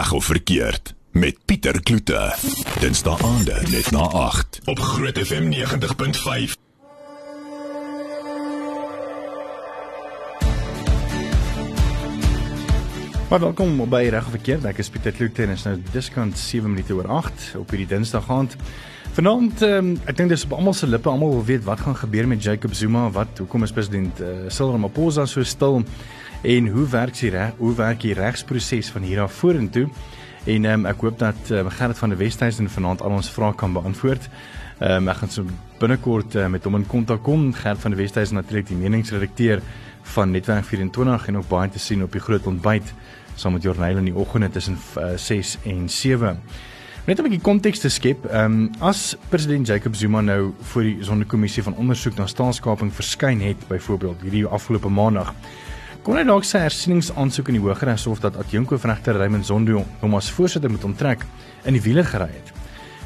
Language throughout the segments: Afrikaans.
Reg of verkeerd met Pieter Kloete. Dinsdae aande net na 8 op Groot FM 90.5. Maar welkom by Reg of Verkeerd. Ek is Pieter Kloete en is nou diskant 7 minute oor 8 op hierdie Dinsdag aand. Vanaand, um, ek dink dis op almal se lippe, almal wil weet wat gaan gebeur met Jacob Zuma, wat hoekom is president uh, Cyril Ramaphosa so stil en hoe werk sy reg, hoe werk die regsproses van hier af vorentoe? En um, ek hoop dat uh, Gerrit van der Westhuizen vanaand al ons vrae kan beantwoord. Um, ek gaan so binnekort uh, met hom in kontak kom. Gerrit van der Westhuizen natuurlik die meningsredakteur van Netwerk 24 en ook baie te sien op die groot ontbyt saam met Jorneel in die oggende tussen uh, 6 en 7. Net 'n bietjie konteks te skep, ehm um, as president Jacob Zuma nou voor die sondekommissie van ondersoek na staatskaping verskyn het byvoorbeeld hierdie afgelope maandag, kon hy dalk sy hersieningsaansoek in die Hooggeregshof dat adjunkoofregter Raymond Zondo hom as voorsitter moet onttrek in die wiele gery het.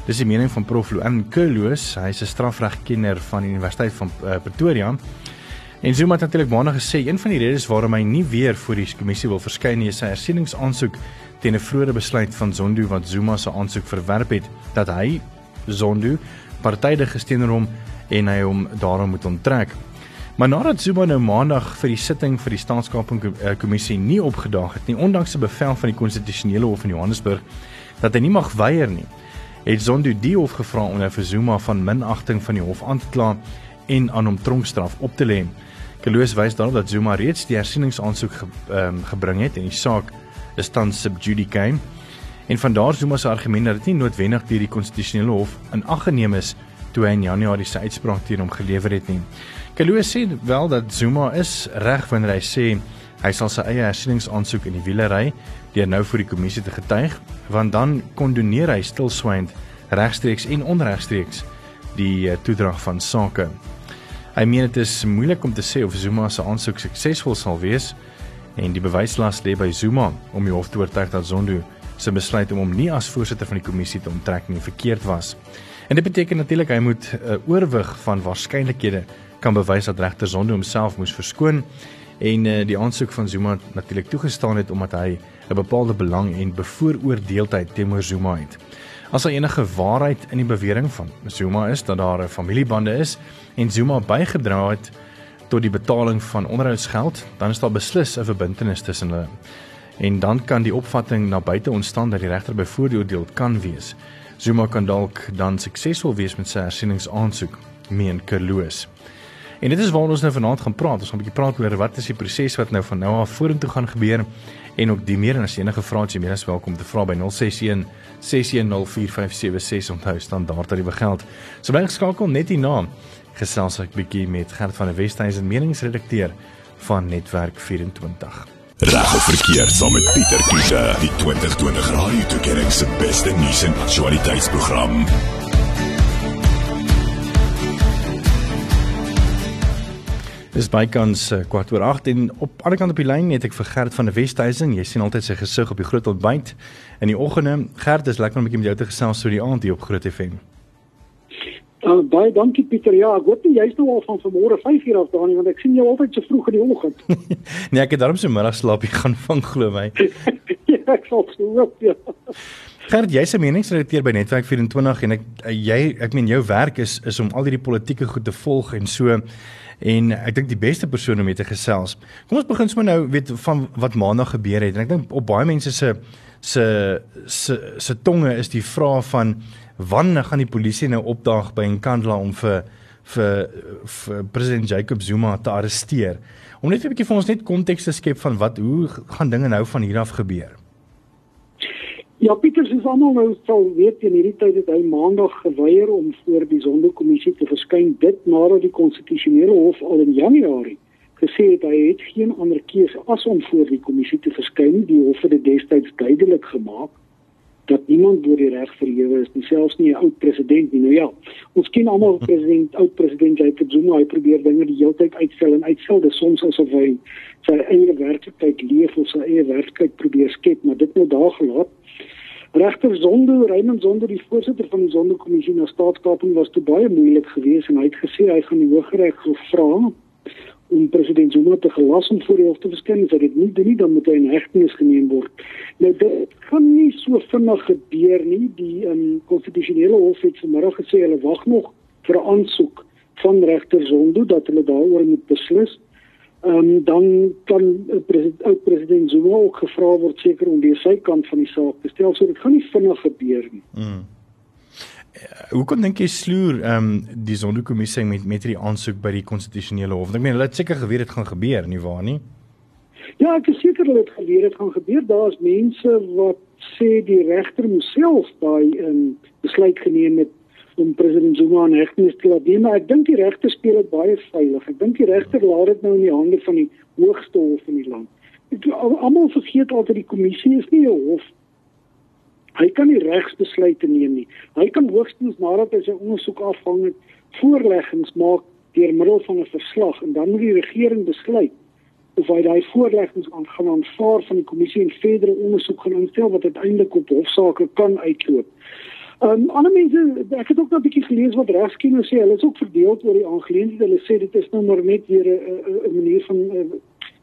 Dis die mening van Prof Loan Kerloos, hy is 'n strafregkenner van die Universiteit van uh, Pretoria. En Zuma het natuurlik maandag gesê een van die redes waarom hy nie weer voor die kommissie wil verskyn nie is sy hersieningsaansoek teen 'n vroeëre besluit van Zondo wat Zuma se aansoek verwerp het dat hy Zondo partydig gesteun hom en hy hom daarom moet onttrek. Maar nadat Zuma nou maandag vir die sitting vir die staatskaping kommissie nie opgedaag het nie ondanks 'n bevel van die konstitusionele hof in Johannesburg dat hy nie mag weier nie, het Zondo die hof gevra om nou vir Zuma van minagting van die hof aan te kla en aan hom tronkstraf op te lê. Keloos wys daarop dat Zuma reeds die hersieningsaansoek ge, um, gebring het en die saak is tans sub judice. En van daar Zuma se argument dat dit nie noodwendig deur die konstitusionele hof in ag geneem is toe hy in Januarie sy uitspraak teen hom gelewer het nie. Keloos sê wel dat Zuma is reg wanneer hy sê hy sal sy eie hersieningsaansoek in die wielery deur nou vir die kommissie te getuig, want dan kondoneer hy stilswygend regstreeks en onregstreeks die uh, toedrag van sake. Hy meen dit is moeilik om te sê of Zuma se aansoek suksesvol sal wees en die bewyslas lê by Zuma om die hof te oortuig dat Zondo se besluit om hom nie as voorsitter van die kommissie te onttrek nie verkeerd was. En dit beteken natuurlik hy moet 'n uh, oorwig van waarskynlikhede kan bewys dat regter Zondo homself moes verskoon en uh, die aansoek van Zuma natuurlik toegestaan het omdat hy 'n bepaalde belang en bevooroordeeldheid teenoor Zuma het. As daar enige waarheid in die bewering van Zuma is dat daar 'n familiebande is en Zuma bygedra het tot die betaling van onderhoudsgeld, dan is daar beslis 'n verbintenis tussen hulle. En dan kan die opvatting na buite ontstaan dat die regter bevoordeel kan wees. Zuma kan dalk dan suksesvol wees met sy hersieningsaansoek, meen Kerloos. En dit is waaroor ons nou vanaand gaan praat. Ons gaan 'n bietjie praat oor wat is die proses wat nou van nou af vorentoe gaan gebeur en ook die meer en as enige vrae jy meer as welkom te vra by 061 6104576 onthou standaard tariewe geld. So bly geskakel net hierna gesels ek bietjie met Gert van der Westhuizen meningsredakteur van Netwerk 24. Reg of verkeerd saam met Pieter Kiese, die 2020 Radio Tuigering se beste nuus en aktualiteitsprogram. Dis bykans uh, kwart oor 8 en op ander kant op die lyn het ek vir Gert van der Westhuizen. Jy sien altyd sy gesig op die groot ontbyt in die oggende. Gert, dis lekker om 'n bietjie met jou te gesels so die aand hier op Groot FM. Uh, baie dankie Pieter. Ja, ek hoop nie jy's nou al van vanmôre 5:00 af daar nie want ek sien jou altyd so vroeg in die oggend. nee, ek het daarom so middagslaapie gaan vang glo my. ja, ek sal glo ja. Gert, jy's 'n meningsredakteur by Netwerk 24 en ek jy ek meen jou werk is is om al hierdie politieke goed te volg en so en ek dink die beste persoon om mee te gesels. Kom ons begin sommer nou weet van wat maandag gebeur het en ek dink op baie mense se se se se tonge is die vraag van wanneer gaan die polisie nou opdaag by Nkandla om vir vir vir president Jacob Zuma te arresteer. Om net 'n bietjie vir ons net konteks te skep van wat hoe gaan dinge nou van hier af gebeur. Ja, Pieter, soos almal nou sal weet, in hierdie tyd het hy maandag geweier om voor die sondekommissie te verskyn dit nadat die konstitusionele hof al in Januarie gesê het hy het geen ander keuse as om voor die kommissie te verskyn. Die hof het dit destyds duidelik gemaak dat niemand deur die reg verhewe is, nie selfs nie 'n oud president nie. Nou ja, ons ken almal president, oud president Jacob Zuma, hy probeer dinge die hele tyd uitstel en uitstel, dis soms asof hy sy eie werklikheid leef of sy eie werklikheid probeer skep, maar dit nou daar gelaat. Regter Zondo, Raymond Zondo, die voorsitter van die Zondo-kommissie na staatskaping was te baie moeilik geweest en hy het gesê hy gaan die Hooggereg gevra om president Zuma te gelas om voor die hof te verskyn. As hy dit nie doen nie, dan moet hy in hegtenis geneem word. Nou dit gaan nie so vinnig gebeur nie. Die um, konstitusionele hof het vanmiddag gesê hulle wag nog vir 'n aansoek van regter Zondo dat hulle daaroor moet beslis. Um, dan kan uh, president ou president Zuma ook gevra word seker om weer sy kant van die saak te stel. So dit gaan nie vinnig gebeur nie. Mm. Hoe kon dink jy sloer ehm um, die Zondo-kommissie met met hierdie aansoek by die konstitusionele hof? Ek meen hulle het seker geweet dit gaan gebeur, nie waar nie? Ja, ek is seker hulle het geweet dit gaan gebeur. Daar's mense wat sê die regter moes self daai ehm um, besluit geneem het om president Zuma in hegtenis te laat neem, maar ek dink die regter speel dit baie veilig. Ek dink die regter laat dit nou in die hande van die hoogste hof in die land. Almal vergeet altyd die kommissie is nie 'n hof Hy kan nie regsbesluite neem nie. Hy kan hoogstens nadat hy sy ondersoek afhang het, voorleggings maak deur middel van 'n verslag en dan moet die regering besluit of hy daai voorleggings aan gaan aanvaar van die kommissie en verdere ondersoek gaan instel wat uiteindelik op hofsaake kan uitloop. Ehm um, ander mense, ek het ook nog 'n bietjie gelees wat regskenne sê, hulle is ook verdeel oor die aangeleentheid. Hulle sê dit is nou maar net weer 'n 'n manier van uh,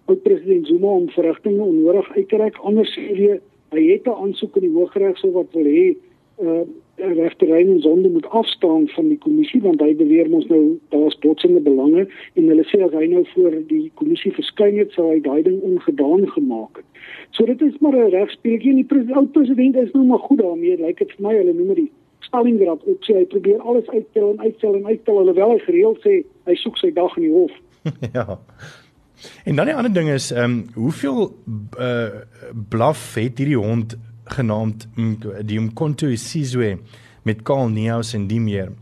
oud president Zuma om verrigtinge onnodig uit te reik. Anders sê hulle hy het 'n aansoek in die Hooggeregshof wat wil hê uh regterrein en sonde moet afstaan van die kommissie want hy beweer mos nou daar's botsende belange en hulle sê as hy nou voor die kommissie verskyn het sou hy daai ding ongedaan gemaak het. So dit is maar 'n regspeletjie en die president president is nou maar goed daarmee lyk dit vir my hulle noem dit Stalingrad op sê hy probeer alles uitstel en uitstel en uitstel alhoewel hy gereeld sê hy soek sy dag in die hof. ja. En dan die ander ding is, ehm um, hoeveel uh blaf het hierdie hond genaamd die Mkonto Isizwe met Karl Neus en die meer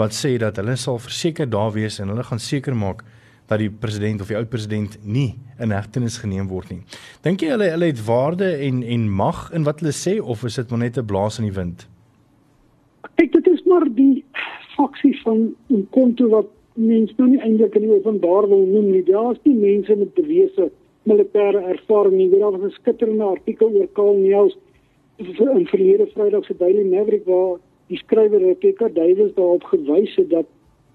wat sê dat hulle sal verseker daar wees en hulle gaan seker maak dat die president of die oud president nie in hegtenis geneem word nie. Dink jy hulle hulle het waarde en en mag in wat hulle sê of is dit maar net 'n blaas in die wind? Ek dit is maar die faksie van Mkonto wat mense nou nie eintlik in die openbaar wil noem nie. Daar's nie mense met bewese militêre ervaring nie. Daar was 'n skitterende artikel oor Karl Neels in verlede Vrydag se Daily Maverick waar die skrywer Rebecca Davies daarop gewys het dat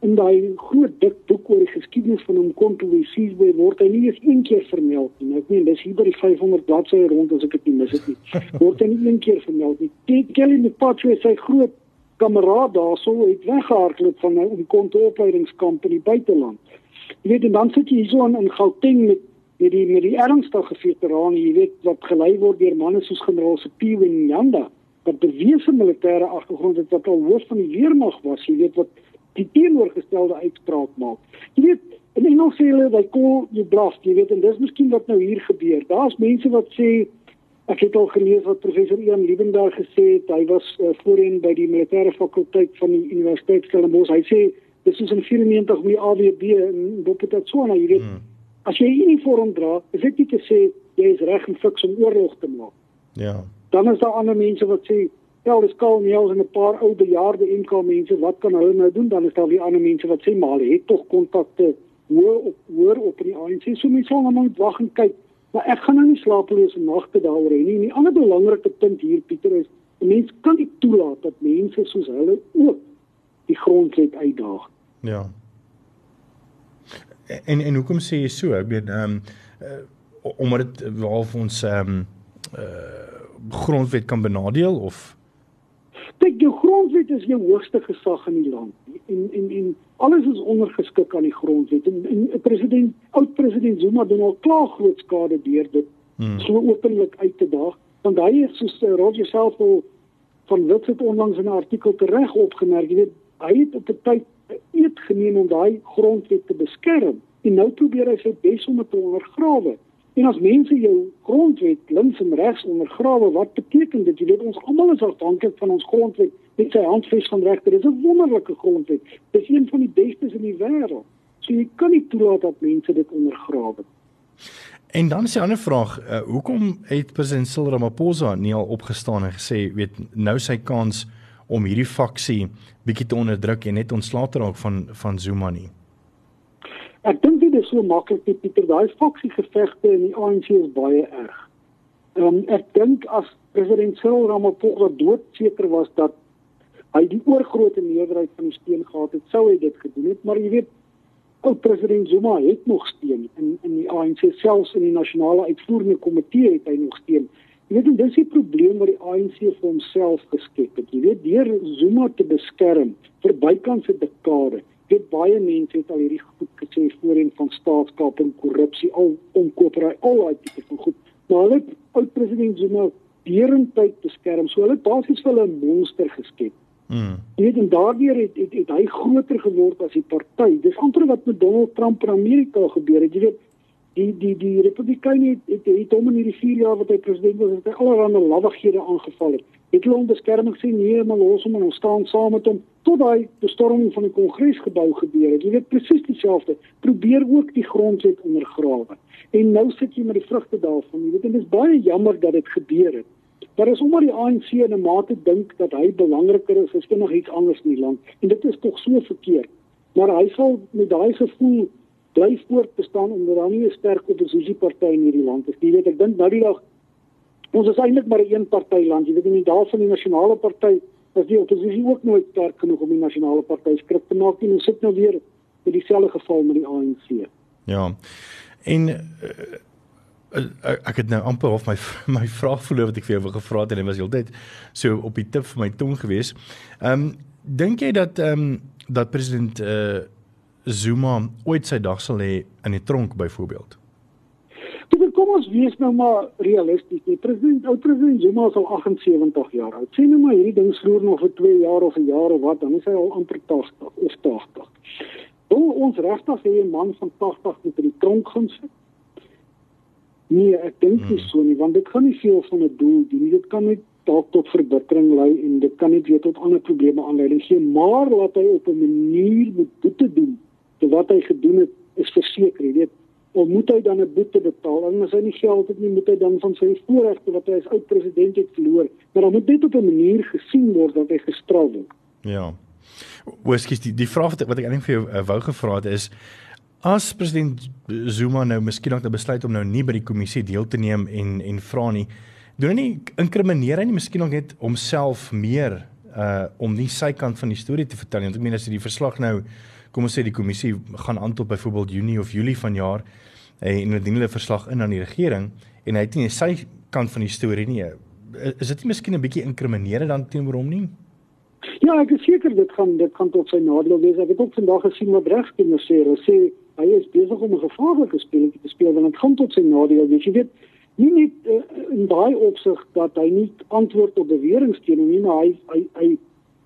in daai groot dik boek oor die geskiedenis van hom kon toe sies by word hy nie eens een keer vermeld nie. Nou, ek meen dis hier by die 500 bladsye rond as ek dit nie mis het nie. Word hy nie een keer vermeld nie. Kelly McPatch sy groot kameraad daarso het weggehardloop van 'n kontoopleidingskamp in die buiteland. Jy weet en dan sit jy hierso in Gauteng met met die met die ernstige veterane, jy weet wat gelei word deur manne soos generaal Sepiwe en Nyanda wat bewese militêre agtergrond het wat al hoof van die weermag was, jy weet wat die teenoorgestelde uitspraak maak. Jy weet en Engels sê hulle they call you bluff, jy weet en dis miskien wat nou hier gebeur. Daar's mense wat sê Ek het al gelees wat professor Ian Liebenberg gesê het. Hy was uh, voorheen by die militêre fakulteit van die Universiteit Stellenbosch. Hy sê dis is in 94 met AWB en so nou, jy weet. Hmm. As jy 'n uniform dra, is dit nie te sê jy is reg en fiks om oorlog te maak. Ja. Dan is daar ander mense wat sê Wel, dis kalm ons en 'n paar ou bejaarde MK mense, wat kan hulle nou doen? Dan is daar weer ander mense wat sê maar hulle het tog kontakte hoor op hoor op in die ANC. So mense sal nou moet wag en kyk. Maar ek gaan nou nie slapelose nagte daaroor hê nie. 'n Ander belangrike punt hier Pieter is, mense kan nie toelaat dat mense soos hulle ook die grondwet uitdaag. Ja. En en hoekom sê jy so? Ek weet ehm um, uh, omdat dit half ons ehm um, uh grondwet kan benadeel of Kyk, die grondwet is jou hoogste gesag in die land. En en en alles is ondergeskik aan die grondwet en, en president oud president Zuma doen al klaar groot skade deur dit hmm. so openlik uit te daag want hy het soos uh, Roger self al van Wits het onlangs in 'n artikel tereg opgemerk jy weet hy het op 'n tyd eet geneem om daai grondwet te beskerm en nou probeer hy sy bes om dit te ondergrawe En as mense jou grondwet links en regs ondergrawe, wat beteken dit? Jy weet ons almal is afhanklik van ons grondwet met sy handves van regte. Dit is 'n wonderlike grondwet. Dit is een van die bestes in die wêreld. So jy kan nie toelaat dat mense dit ondergrawe. En dan is 'n ander vraag, uh, hoekom het president Cyril Ramaphosa nie al opgestaan en gesê, weet, nou sy kans om hierdie faksie bietjie te onderdruk en net ontslae te raak van van Zuma nie? Ek dink dit is so maklik nie Pieter, daai faksie gevegte in die ANC is baie erg. Ehm um, ek dink as president Cyril Ramaphosa doodseker was dat hy die oorgrootste meerderheid van die steun gehad het, sou hy dit gedoen het, maar jy weet, ou president Zuma het nog steun in in die ANC selfs in die nasionale uitvoerende komitee het hy nog steun. Jy weet dis die probleem wat die ANC vir homself geskep het. Jy weet deur Zuma te beskerm vir bykans 'n dekade. Weet baie mense het al hierdie goed gesê voorheen van staatskaping, korrupsie, al omkopery, al daai tipe van goed. Maar hulle oud president Zuma deurentyd beskerm. So hulle basies vir hulle 'n monster geskep. Mm. Weet en daardeur het, het het hy groter geword as die party. Dis amper wat met Donald Trump in Amerika gebeur het. Jy weet die die die Republikeine het, het het hom in hierdie 4 jaar wat hy president was, het hy allerlei lawaghede aangeval het. Het hulle hom beskerming sien nee, maar los hom en ons staan saam met hom tot daai bestorming van die Kongresgebou gebeur het. Jy weet presies dieselfde. Probeer ook die grondwet ondergrawe. En nou sit jy met die vrugte daarvan. Jy weet en dit is baie jammer dat dit gebeur het. Daar is omdat die ANC in 'n mate dink dat hy belangriker is as enigiets anders in die land en dit is tog so verkeerd. Maar hy sal met daai gevoel bly voortbestaan omdat daar nie 'n sterk oppositieparty in hierdie land is. Jy weet, ek dink nou die dag ons is eintlik maar 'n een party land. Jy weet nie daar van die nasionale party as die oppositie ook nooit sterk genoeg om die nasionale party skrik te maak nie. Ons sit nou weer met dieselfde geval met die ANC. Ja. En uh, ek het nou amper of my my vraag verloor wat ek vir jou gevra het en dit was heeltyd so op die tip van my tong gewees. Ehm um, dink jy dat ehm um, dat president uh Zuma ooit sy dag sal hê in die tronk byvoorbeeld? Dit kom ons wees nou maar realisties. Die president, ou president Zuma is al 78 jaar oud. Sien nou maar hierdie ding sloer nog vir 2 jaar of 'n jaar of wat, dan is hy al amper 80 of 80. Wil ons regtig hê 'n man van 80 moet in die tronk gaan sit? Nee, ek dink nie hmm. so nie, want dit gaan nie veel van 'n doel dien nie. Dit kan net dalk tot verbittering lei en dit kan net weer tot ander probleme aanleiding gee, maar laat hy op 'n manier moet boete doen te wat hy gedoen het is verseker, jy weet, of moet hy dan 'n boete betaal? En as hy nie geld het nie, moet hy dan van sy voorregte wat hy as oud president het verloor, maar dan moet dit op 'n manier gesien word dat hy gestraf word. Ja. Weskie die die vraag wat ek, wat ek eintlik vir jou uh, wou gevra het is as president Zuma nou miskien dalk besluit om nou nie by die kommissie deel te neem en en vra nie, doen hy nie inkrimineer hy nie miskien nog net homself meer uh om nie sy kant van die storie te vertel nie. Want ek meen as jy die verslag nou kom ons sê die kommissie gaan aan tot byvoorbeeld Junie of Julie vanjaar eh, en hulle dien hulle verslag in aan die regering en hy het nie sy kant van die storie nie. Eh, is dit nie miskien 'n bietjie inkriminerende dan teenoor hom nie? Ja, ek is seker dit gaan dit gaan tot sy nadeel wees. Ek het ook vandag gesien wat regskinders sê, hulle sê hy is besig om 'n gevaarlike speletjie te speel want dit gaan tot sy nadeel wees. Jy weet nie net uh, in daai opsig dat hy nie antwoord op beweringe teen hom nie, maar hy hy hy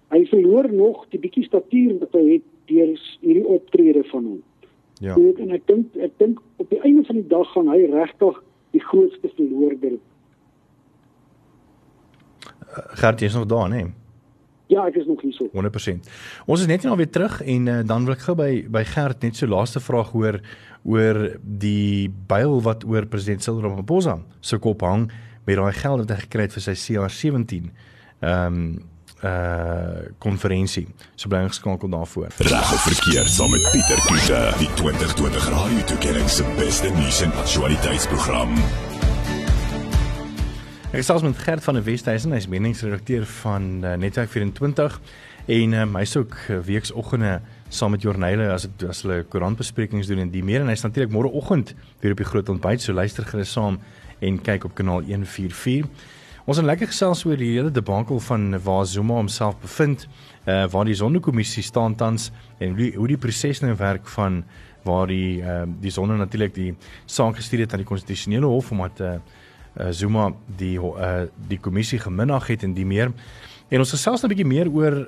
hy verloor nog die bietjie statuur wat hy het deur hierdie optrede van hom. Ja. Weet, en ek dink ek dink op die einde van die dag gaan hy regtig die grootste verloorder. Uh, Gert is nog daar, nee. Ja, ek is nog hier so. 100%. Ons is net nou weer terug en uh, dan wil ek gou by by Gert net so laaste vraag hoor oor die byl wat oor president Cyril Ramaphosa se kop hang met daai geld wat hy gekry het vir sy CR17. Ehm um, uh konferensie. So bly ingeskakel daarvoor. Reg of verkeerd saam met Pieter Kloete, die 2020 Radio Tuigering se beste nuus en aktualiteitsprogram. Ek is met Gert van der Westhuizen, hy's meningsredakteur van uh, Netwerk 24 en um, hy's ook weeksoggende saam met joernale as dit as hulle koerantbesprekings doen en die meer en hy's natuurlik môreoggend weer op die groot ontbyt, so luister gerus saam en kyk op kanaal 144. Ons het lekker gesels oor die hele debakel van waar Zuma homself bevind, uh waar die sondekommissie staan tans en hoe, hoe die proses nou werk van waar die uh die sonde natuurlik die saak gestuur het aan die konstitusionele hof omdat uh, uh Zuma die uh die kommissie geminag het en die meer. En ons gesels 'n bietjie meer oor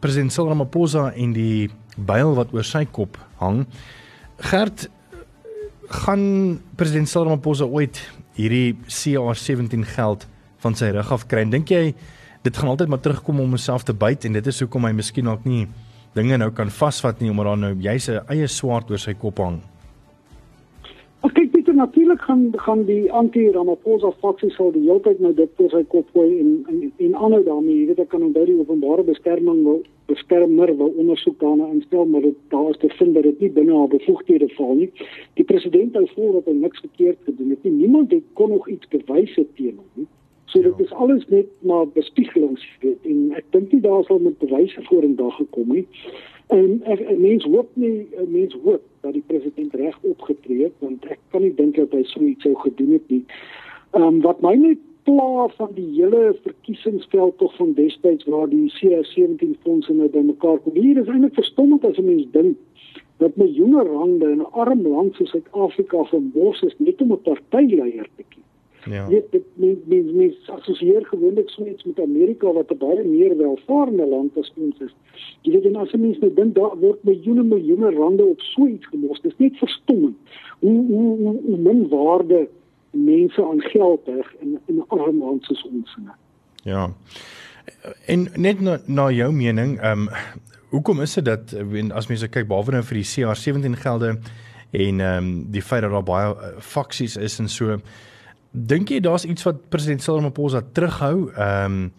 president Cyril Ramaphosa en die byl wat oor sy kop hang. Gert gaan president Cyril Ramaphosa ooit hierdie CR17 geld van sy rug af kry. Dink jy dit gaan altyd maar terugkom om homself te byt en dit is hoekom hy miskien dalk nie dinge nou kan vasvat nie omdat daar nou jy's 'n eie swaard oor sy kop hang. Ek kyk dit natuurlik gaan gaan die anti-Ramaphosa faksie sal die hele tyd nou dit oor sy kop gooi en en en aanhou daarmee, jy weet ek kan onthou die openbare beskerming wil beskermer wil ondersoek daarna instel maar dit daar is te vind dat dit nie binne haar bevoegdhede val nie. Die president het voor dat hy niks verkeerd gedoen het nie. Niemand het kon nog iets bewys teen hom nie. So dit ja. is alles net maar bespiegelings weet en ek dink nie daar sal met bewyse voor in dag gekom nie. En ek mens hoop nie mens hoop dat die president reg opgetree het want ek kan nie dink dat hy so iets sou gedoen het nie. Ehm um, wat my net pla van die hele verkiesingsveld tog van destyds waar die CR17 fondse nou bymekaar kom. Hier is eintlik verstommend as 'n mens dink dat miljoene rande in 'n arm land soos Suid-Afrika vermors is net om 'n partyleier te kies. Ja. Dit dit mens mens mens assosieer gewoonlik so iets met Amerika wat 'n baie meer welvarende land as ons is. Jy weet en as jy mens nou dink daar word miljoene miljoene rande op so iets gemors. Dit is net verstommend. Hoe hoe hoe, hoe min waarde mense aan geld heg in in 'n arm land soos ons. Ja. En net na, na jou mening, ehm um, hoekom is dit dat wen as mense kyk behalwe nou vir die CR17 gelde en ehm um, die feit dat daar baie uh, faksies is en so dink jy daar's iets wat president Cyril Ramaphosa terughou um,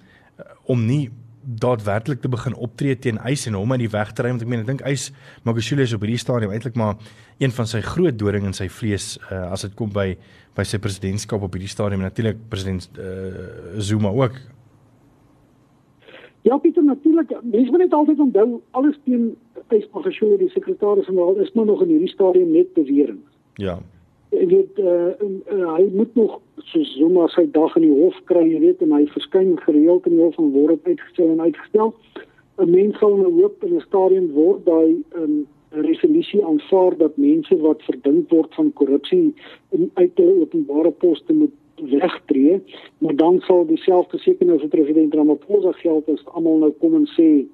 om nie daadwerklik te begin optree teen eis en hom in die weg te ry want ek meen ek dink eis Magashule is op hierdie stadium eintlik maar een van sy groot doring in sy vlees uh, as dit kom by by sy presidentskap op hierdie stadium natuurlik president uh, Zuma ook Ja, Pieter, natuurlik, mens moet net altyd onthou alles teen Ysmagashoe die sekretaris-generaal is maar nog in hierdie stadium net bewering. Ja. Ek weet uh, uh, hy moet nog so Zuma sy dag in die hof kry, jy weet, en hy verskyn gereeld in die hof en word uitgestel en uitgestel. 'n Mens sal nou hoop in 'n stadium word daai 'n um, resolusie aanvaar dat mense wat verdink word van korrupsie in uit 'n openbare poste moet wegtree, maar dan sal dieselfde seker nou vir president Ramaphosa geld as almal nou kom en sê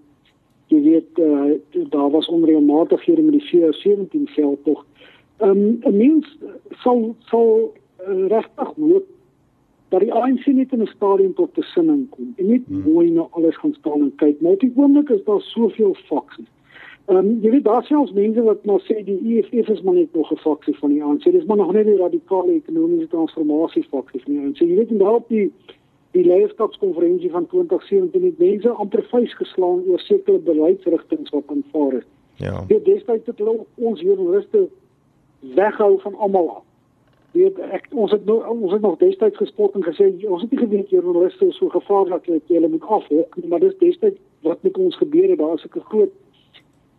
jy weet uh, daar was onreëlmatighede met die CR17 veld tog. Um, 'n mens sal sal uh, regtig hoop dat die ANC net in 'n stadium tot besinning kom en net hmm. mooi na alles gaan staan en kyk. Maar op die oomblik is daar soveel faksies. Ehm um, jy weet daar selfs mense wat maar sê die EFF is maar net nog 'n faksie van die ANC. Dis maar nog net die radikale ekonomiese transformasie faksie van die ANC. Jy weet inderdaad die die leierskapskonferensie van 2017 het mense amper vuis geslaan oor sekere beleidsrigtinge wat aanvaar is. Ja. Dit destyds het hulle ons joernaliste weghou van almal af. Weet ek ons het nou ons het nog destyds gespot en gesê ons het nie geweet joernaliste is so gevaarlik dat jy hulle moet afhok nie, maar dis destyds wat met ons gebeur het. Daar is 'n groot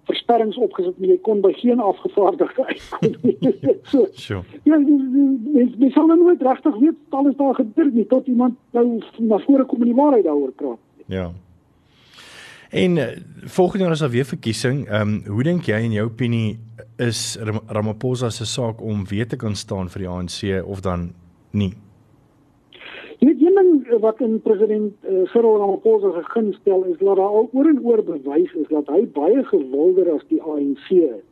versperrings opgesit maar jy kon by geen afgevaardigde uitkom nie. so. Sure. Ja, mens mens sal nou nooit regtig weet wat alles daar gebeur nie tot iemand nou na vore kom en die waarheid daaroor praat. Ja. En uh, volgende jaar is daar weer verkiesing. Ehm um, hoe dink jy in jou opinie is Ramaphosa se saak om weer te kan staan vir die ANC of dan nie? Jy weet een ding wat in president uh, Cyril Ramaphosa gegeen stel is dat daar al oor en oor bewys is dat hy baie gewilder as die ANC is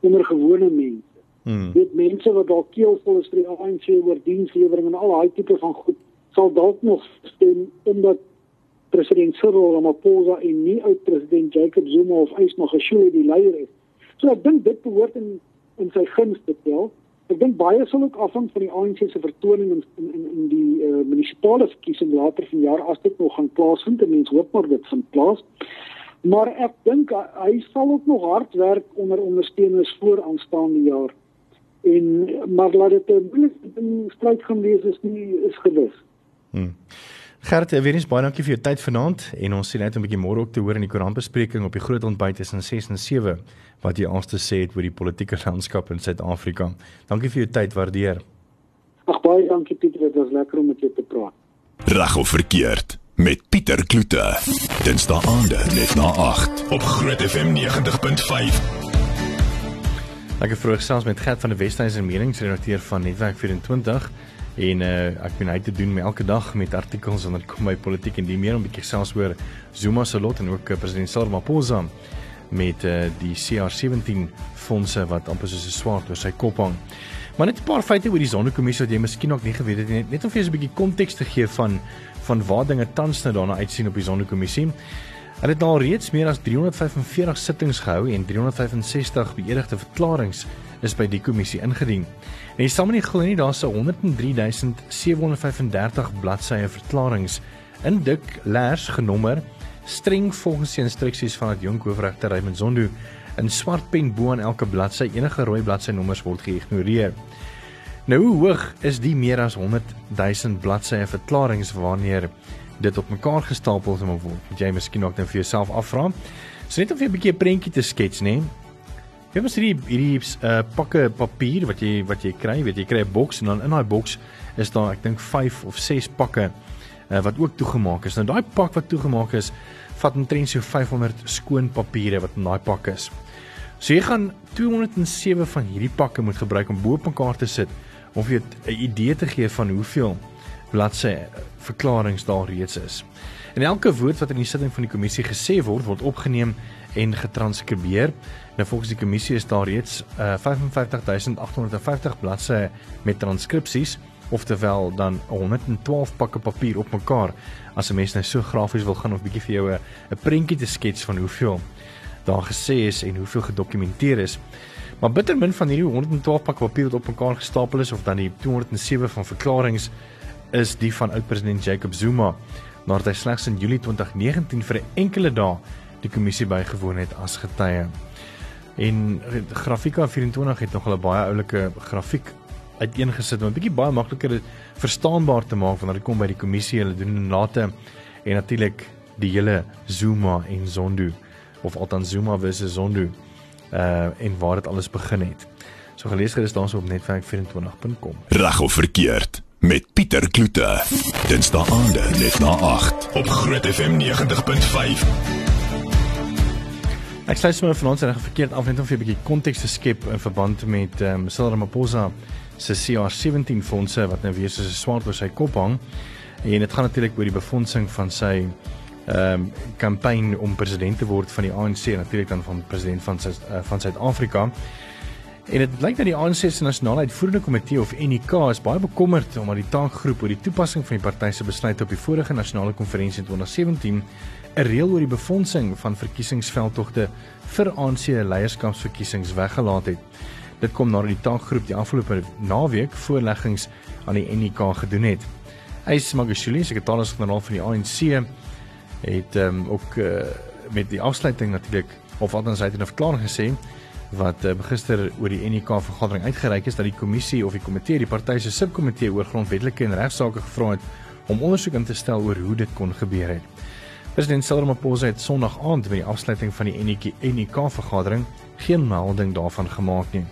onder gewone mense. Hmm. Dit mense wat dalk keelvol is vir die ANC oor dienslewering en al daai tipe van goed sal dalk nog stem omdat president Cyril Ramaphosa en nie oud president Jacob Zuma of Ysma Gashule die leier is. So ek dink dit behoort in in sy guns te tel. Ek dink baie sal ook afhang van die ANC se vertoning in in in, die uh, munisipale verkiesing later vanjaar as dit nog gaan plaasvind. Mense hoop maar dit vind plaas. Maar ek dink hy sal ook nog hard werk onder ondersteuners voor aanstaande jaar. En maar laat dit 'n stryd gaan wees is nie is gewis. Hmm. Gert, weer eens baie dankie vir jou tyd vanaand en ons sien uit om 'n bietjie môre ook te hoor in die koerantbespreking op die groot ontbyt tussen 6 en 7 wat jy ons te sê het oor die politieke landskap in Suid-Afrika. Dankie vir jou tyd, waardeer. Ag baie dankie Pieter, dit was lekker om met jou te praat. Reg of verkeerd met Pieter Kloete. Dinsdae aande net na 8 op Groot FM 90.5. Ek het vroeër selfs met Gert van der Westhuizen meningsredakteur van Netwerk 24 en uh, ek ben uit te doen met elke dag met artikels wanneer kom my politiek en die meer om bietjie selfs oor Zuma se lot en ook uh, president Cyril Ramaphosa met uh, die CR17 fondse wat amper soos 'n swaard oor sy kop hang. Maar net 'n paar feite oor die sondekommissie wat jy miskien nog nie geweet het nie, net om vir jou 'n bietjie konteks te gee van van waar dinge tans nou daarna uitsien op die sondekommissie. Hulle het al reeds meer as 345 sittings gehou en 365 beëdigde verklaringe is by die kommissie ingedien. En jy sal my nie glo nie, daar's 103735 bladsye verklaringe in dik leers genommer, streng volgens die instruksies van die jong hoofregter Raymond Zondo in swart pen bo aan elke bladsy. Enige rooi bladsy nommers word geïgnoreer. Nou hoe hoog is die meer as 100 000 bladsye verklaringe wanneer dit op mekaar gestapel moet word? Moet jy miskien ook net vir jouself afvra? So net om vir 'n bietjie 'n prentjie te skets, nê? Jy mos hierdie hierdie uh pakke papier wat jy wat jy kry, weet jy kry 'n boks en dan in daai boks is daar ek dink 5 of 6 pakke uh, wat ook toegemaak is. Nou daai pak wat toegemaak is, vat omtrent so 500 skoon papiere wat in daai pak is. So jy gaan 207 van hierdie pakke moet gebruik om bo op mekaar te sit om vir 'n idee te gee van hoeveel bladsy verklaringe daar reeds is. En elke woord wat in die sitting van die kommissie gesê word, word opgeneem en getranskribeer. Nou volgens die kommissie is daar reeds uh, 55850 bladsye met transkripsies oftewel dan 112 pakke papier op mekaar as 'n mens nou so grafies wil gaan of bietjie vir jou 'n 'n prentjie te skets van hoeveel daar gesê is en hoeveel gedokumenteer is. Maar bitter min van hierdie 112 pakke papier wat op mekaar gestapel is of dan die 207 van verklaringe is die van oud-president Jacob Zuma nadat hy slegs in Julie 2019 vir 'n enkele dag die kommissie bygewoon het as getuie. En Grafika 24 het nog 'n baie oulike grafiek uiteengesit om 'n bietjie baie makliker verstaanbaar te maak wanneer dit kom by die kommissie hulle doen en late en natuurlik die hele Zuma en Zondo of althans Zuma versus Zondo uh en waar dit alles begin het. So gelees gerus daarso op netwerk24.com. Reg of verkeerd met Pieter Kloete. Dinsdae aande net na 8 op Groot FM 90.5. Ek sê sommer vanaand reg verkeerd af net om vir 'n bietjie konteks te skep in verband met ehm um, Cyril Ramaphosa se CR17 fondse wat nou weer soos 'n swaard oor sy kop hang. En dit gaan natuurlik oor die befondsing van sy ehm um, kampanje om president te word van die ANC natuurlik dan van president van sy uh, van Suid-Afrika. En dit lyk dat die ANC se nasionale uitvoerende komitee of NEK is baie bekommerd omdat die taakgroep oor die toepassing van die party se besluit op die vorige nasionale konferensie in 2017 'n reël oor die befondsing van verkiesingsveldtogte vir ANC leierskapsverkiesings weggelaat het. Dit kom nadat die taakgroep die afgelope naweek voorleggings aan die NEK gedoen het. Ys Magashule, sekretaris-generaal van die ANC, het um, ook uh, met die afsluiting natuurlik of althans hy het 'n verklaring gesê wat uh, gister oor die NEK vergadering uitgereik is dat die kommissie of die komitee die party se subkomitee oor grondwetlike en regsaake gevra het om ondersoek in te stel oor hoe dit kon gebeur het. President Cyril Ramaphosa het Sondag aand by die afsluiting van die NEK vergadering geen melding daarvan gemaak nie.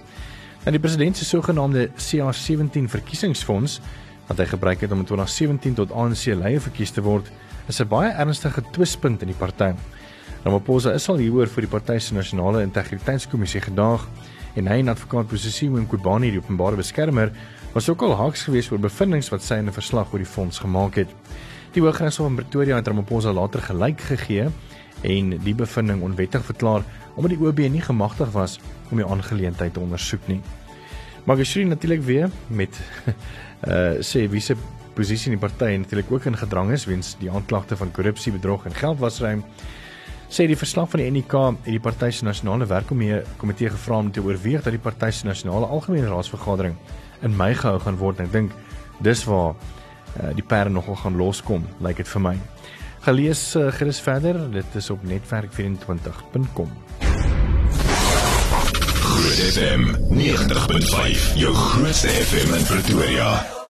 Nou die president se sogenaamde CR17 verkiesingsfonds wat hy gebruik het om in 2017 tot ANC leier verkies te word, is 'n baie ernstige twispunt in die party. Ramaphosa is al hieroor vir die party se nasionale integriteitskommissie gedaag en hy en advokaat Posisiwe Mkhubane die openbare beskermer was ook al haaks geweest oor bevindinge wat sy in 'n verslag oor die fonds gemaak het. Die Hooggeregshof in Pretoria het Ramaphosa later gelyk gegee en die bevinding onwettig verklaar omdat die OB nie gemagtig was om die aangeleentheid te ondersoek nie. Magashri natuurlik weer met uh sê wie se posisie in die party natuurlik ook in gedrang is weens die aanklagte van korrupsie, bedrog en geldwasry. Sê die verslag van die NK het die party se nasionale werkkomitee gevra om te oorweeg dat die party se nasionale algemene raadsvergadering in Mei gehou gaan word. Ek dink dis waar uh, die perde nogal gaan loskom, lyk like dit vir my. Gelees uh, gerus verder, dit is op netwerk24.com. Groot FM 90.5, jou grootste FM in Pretoria.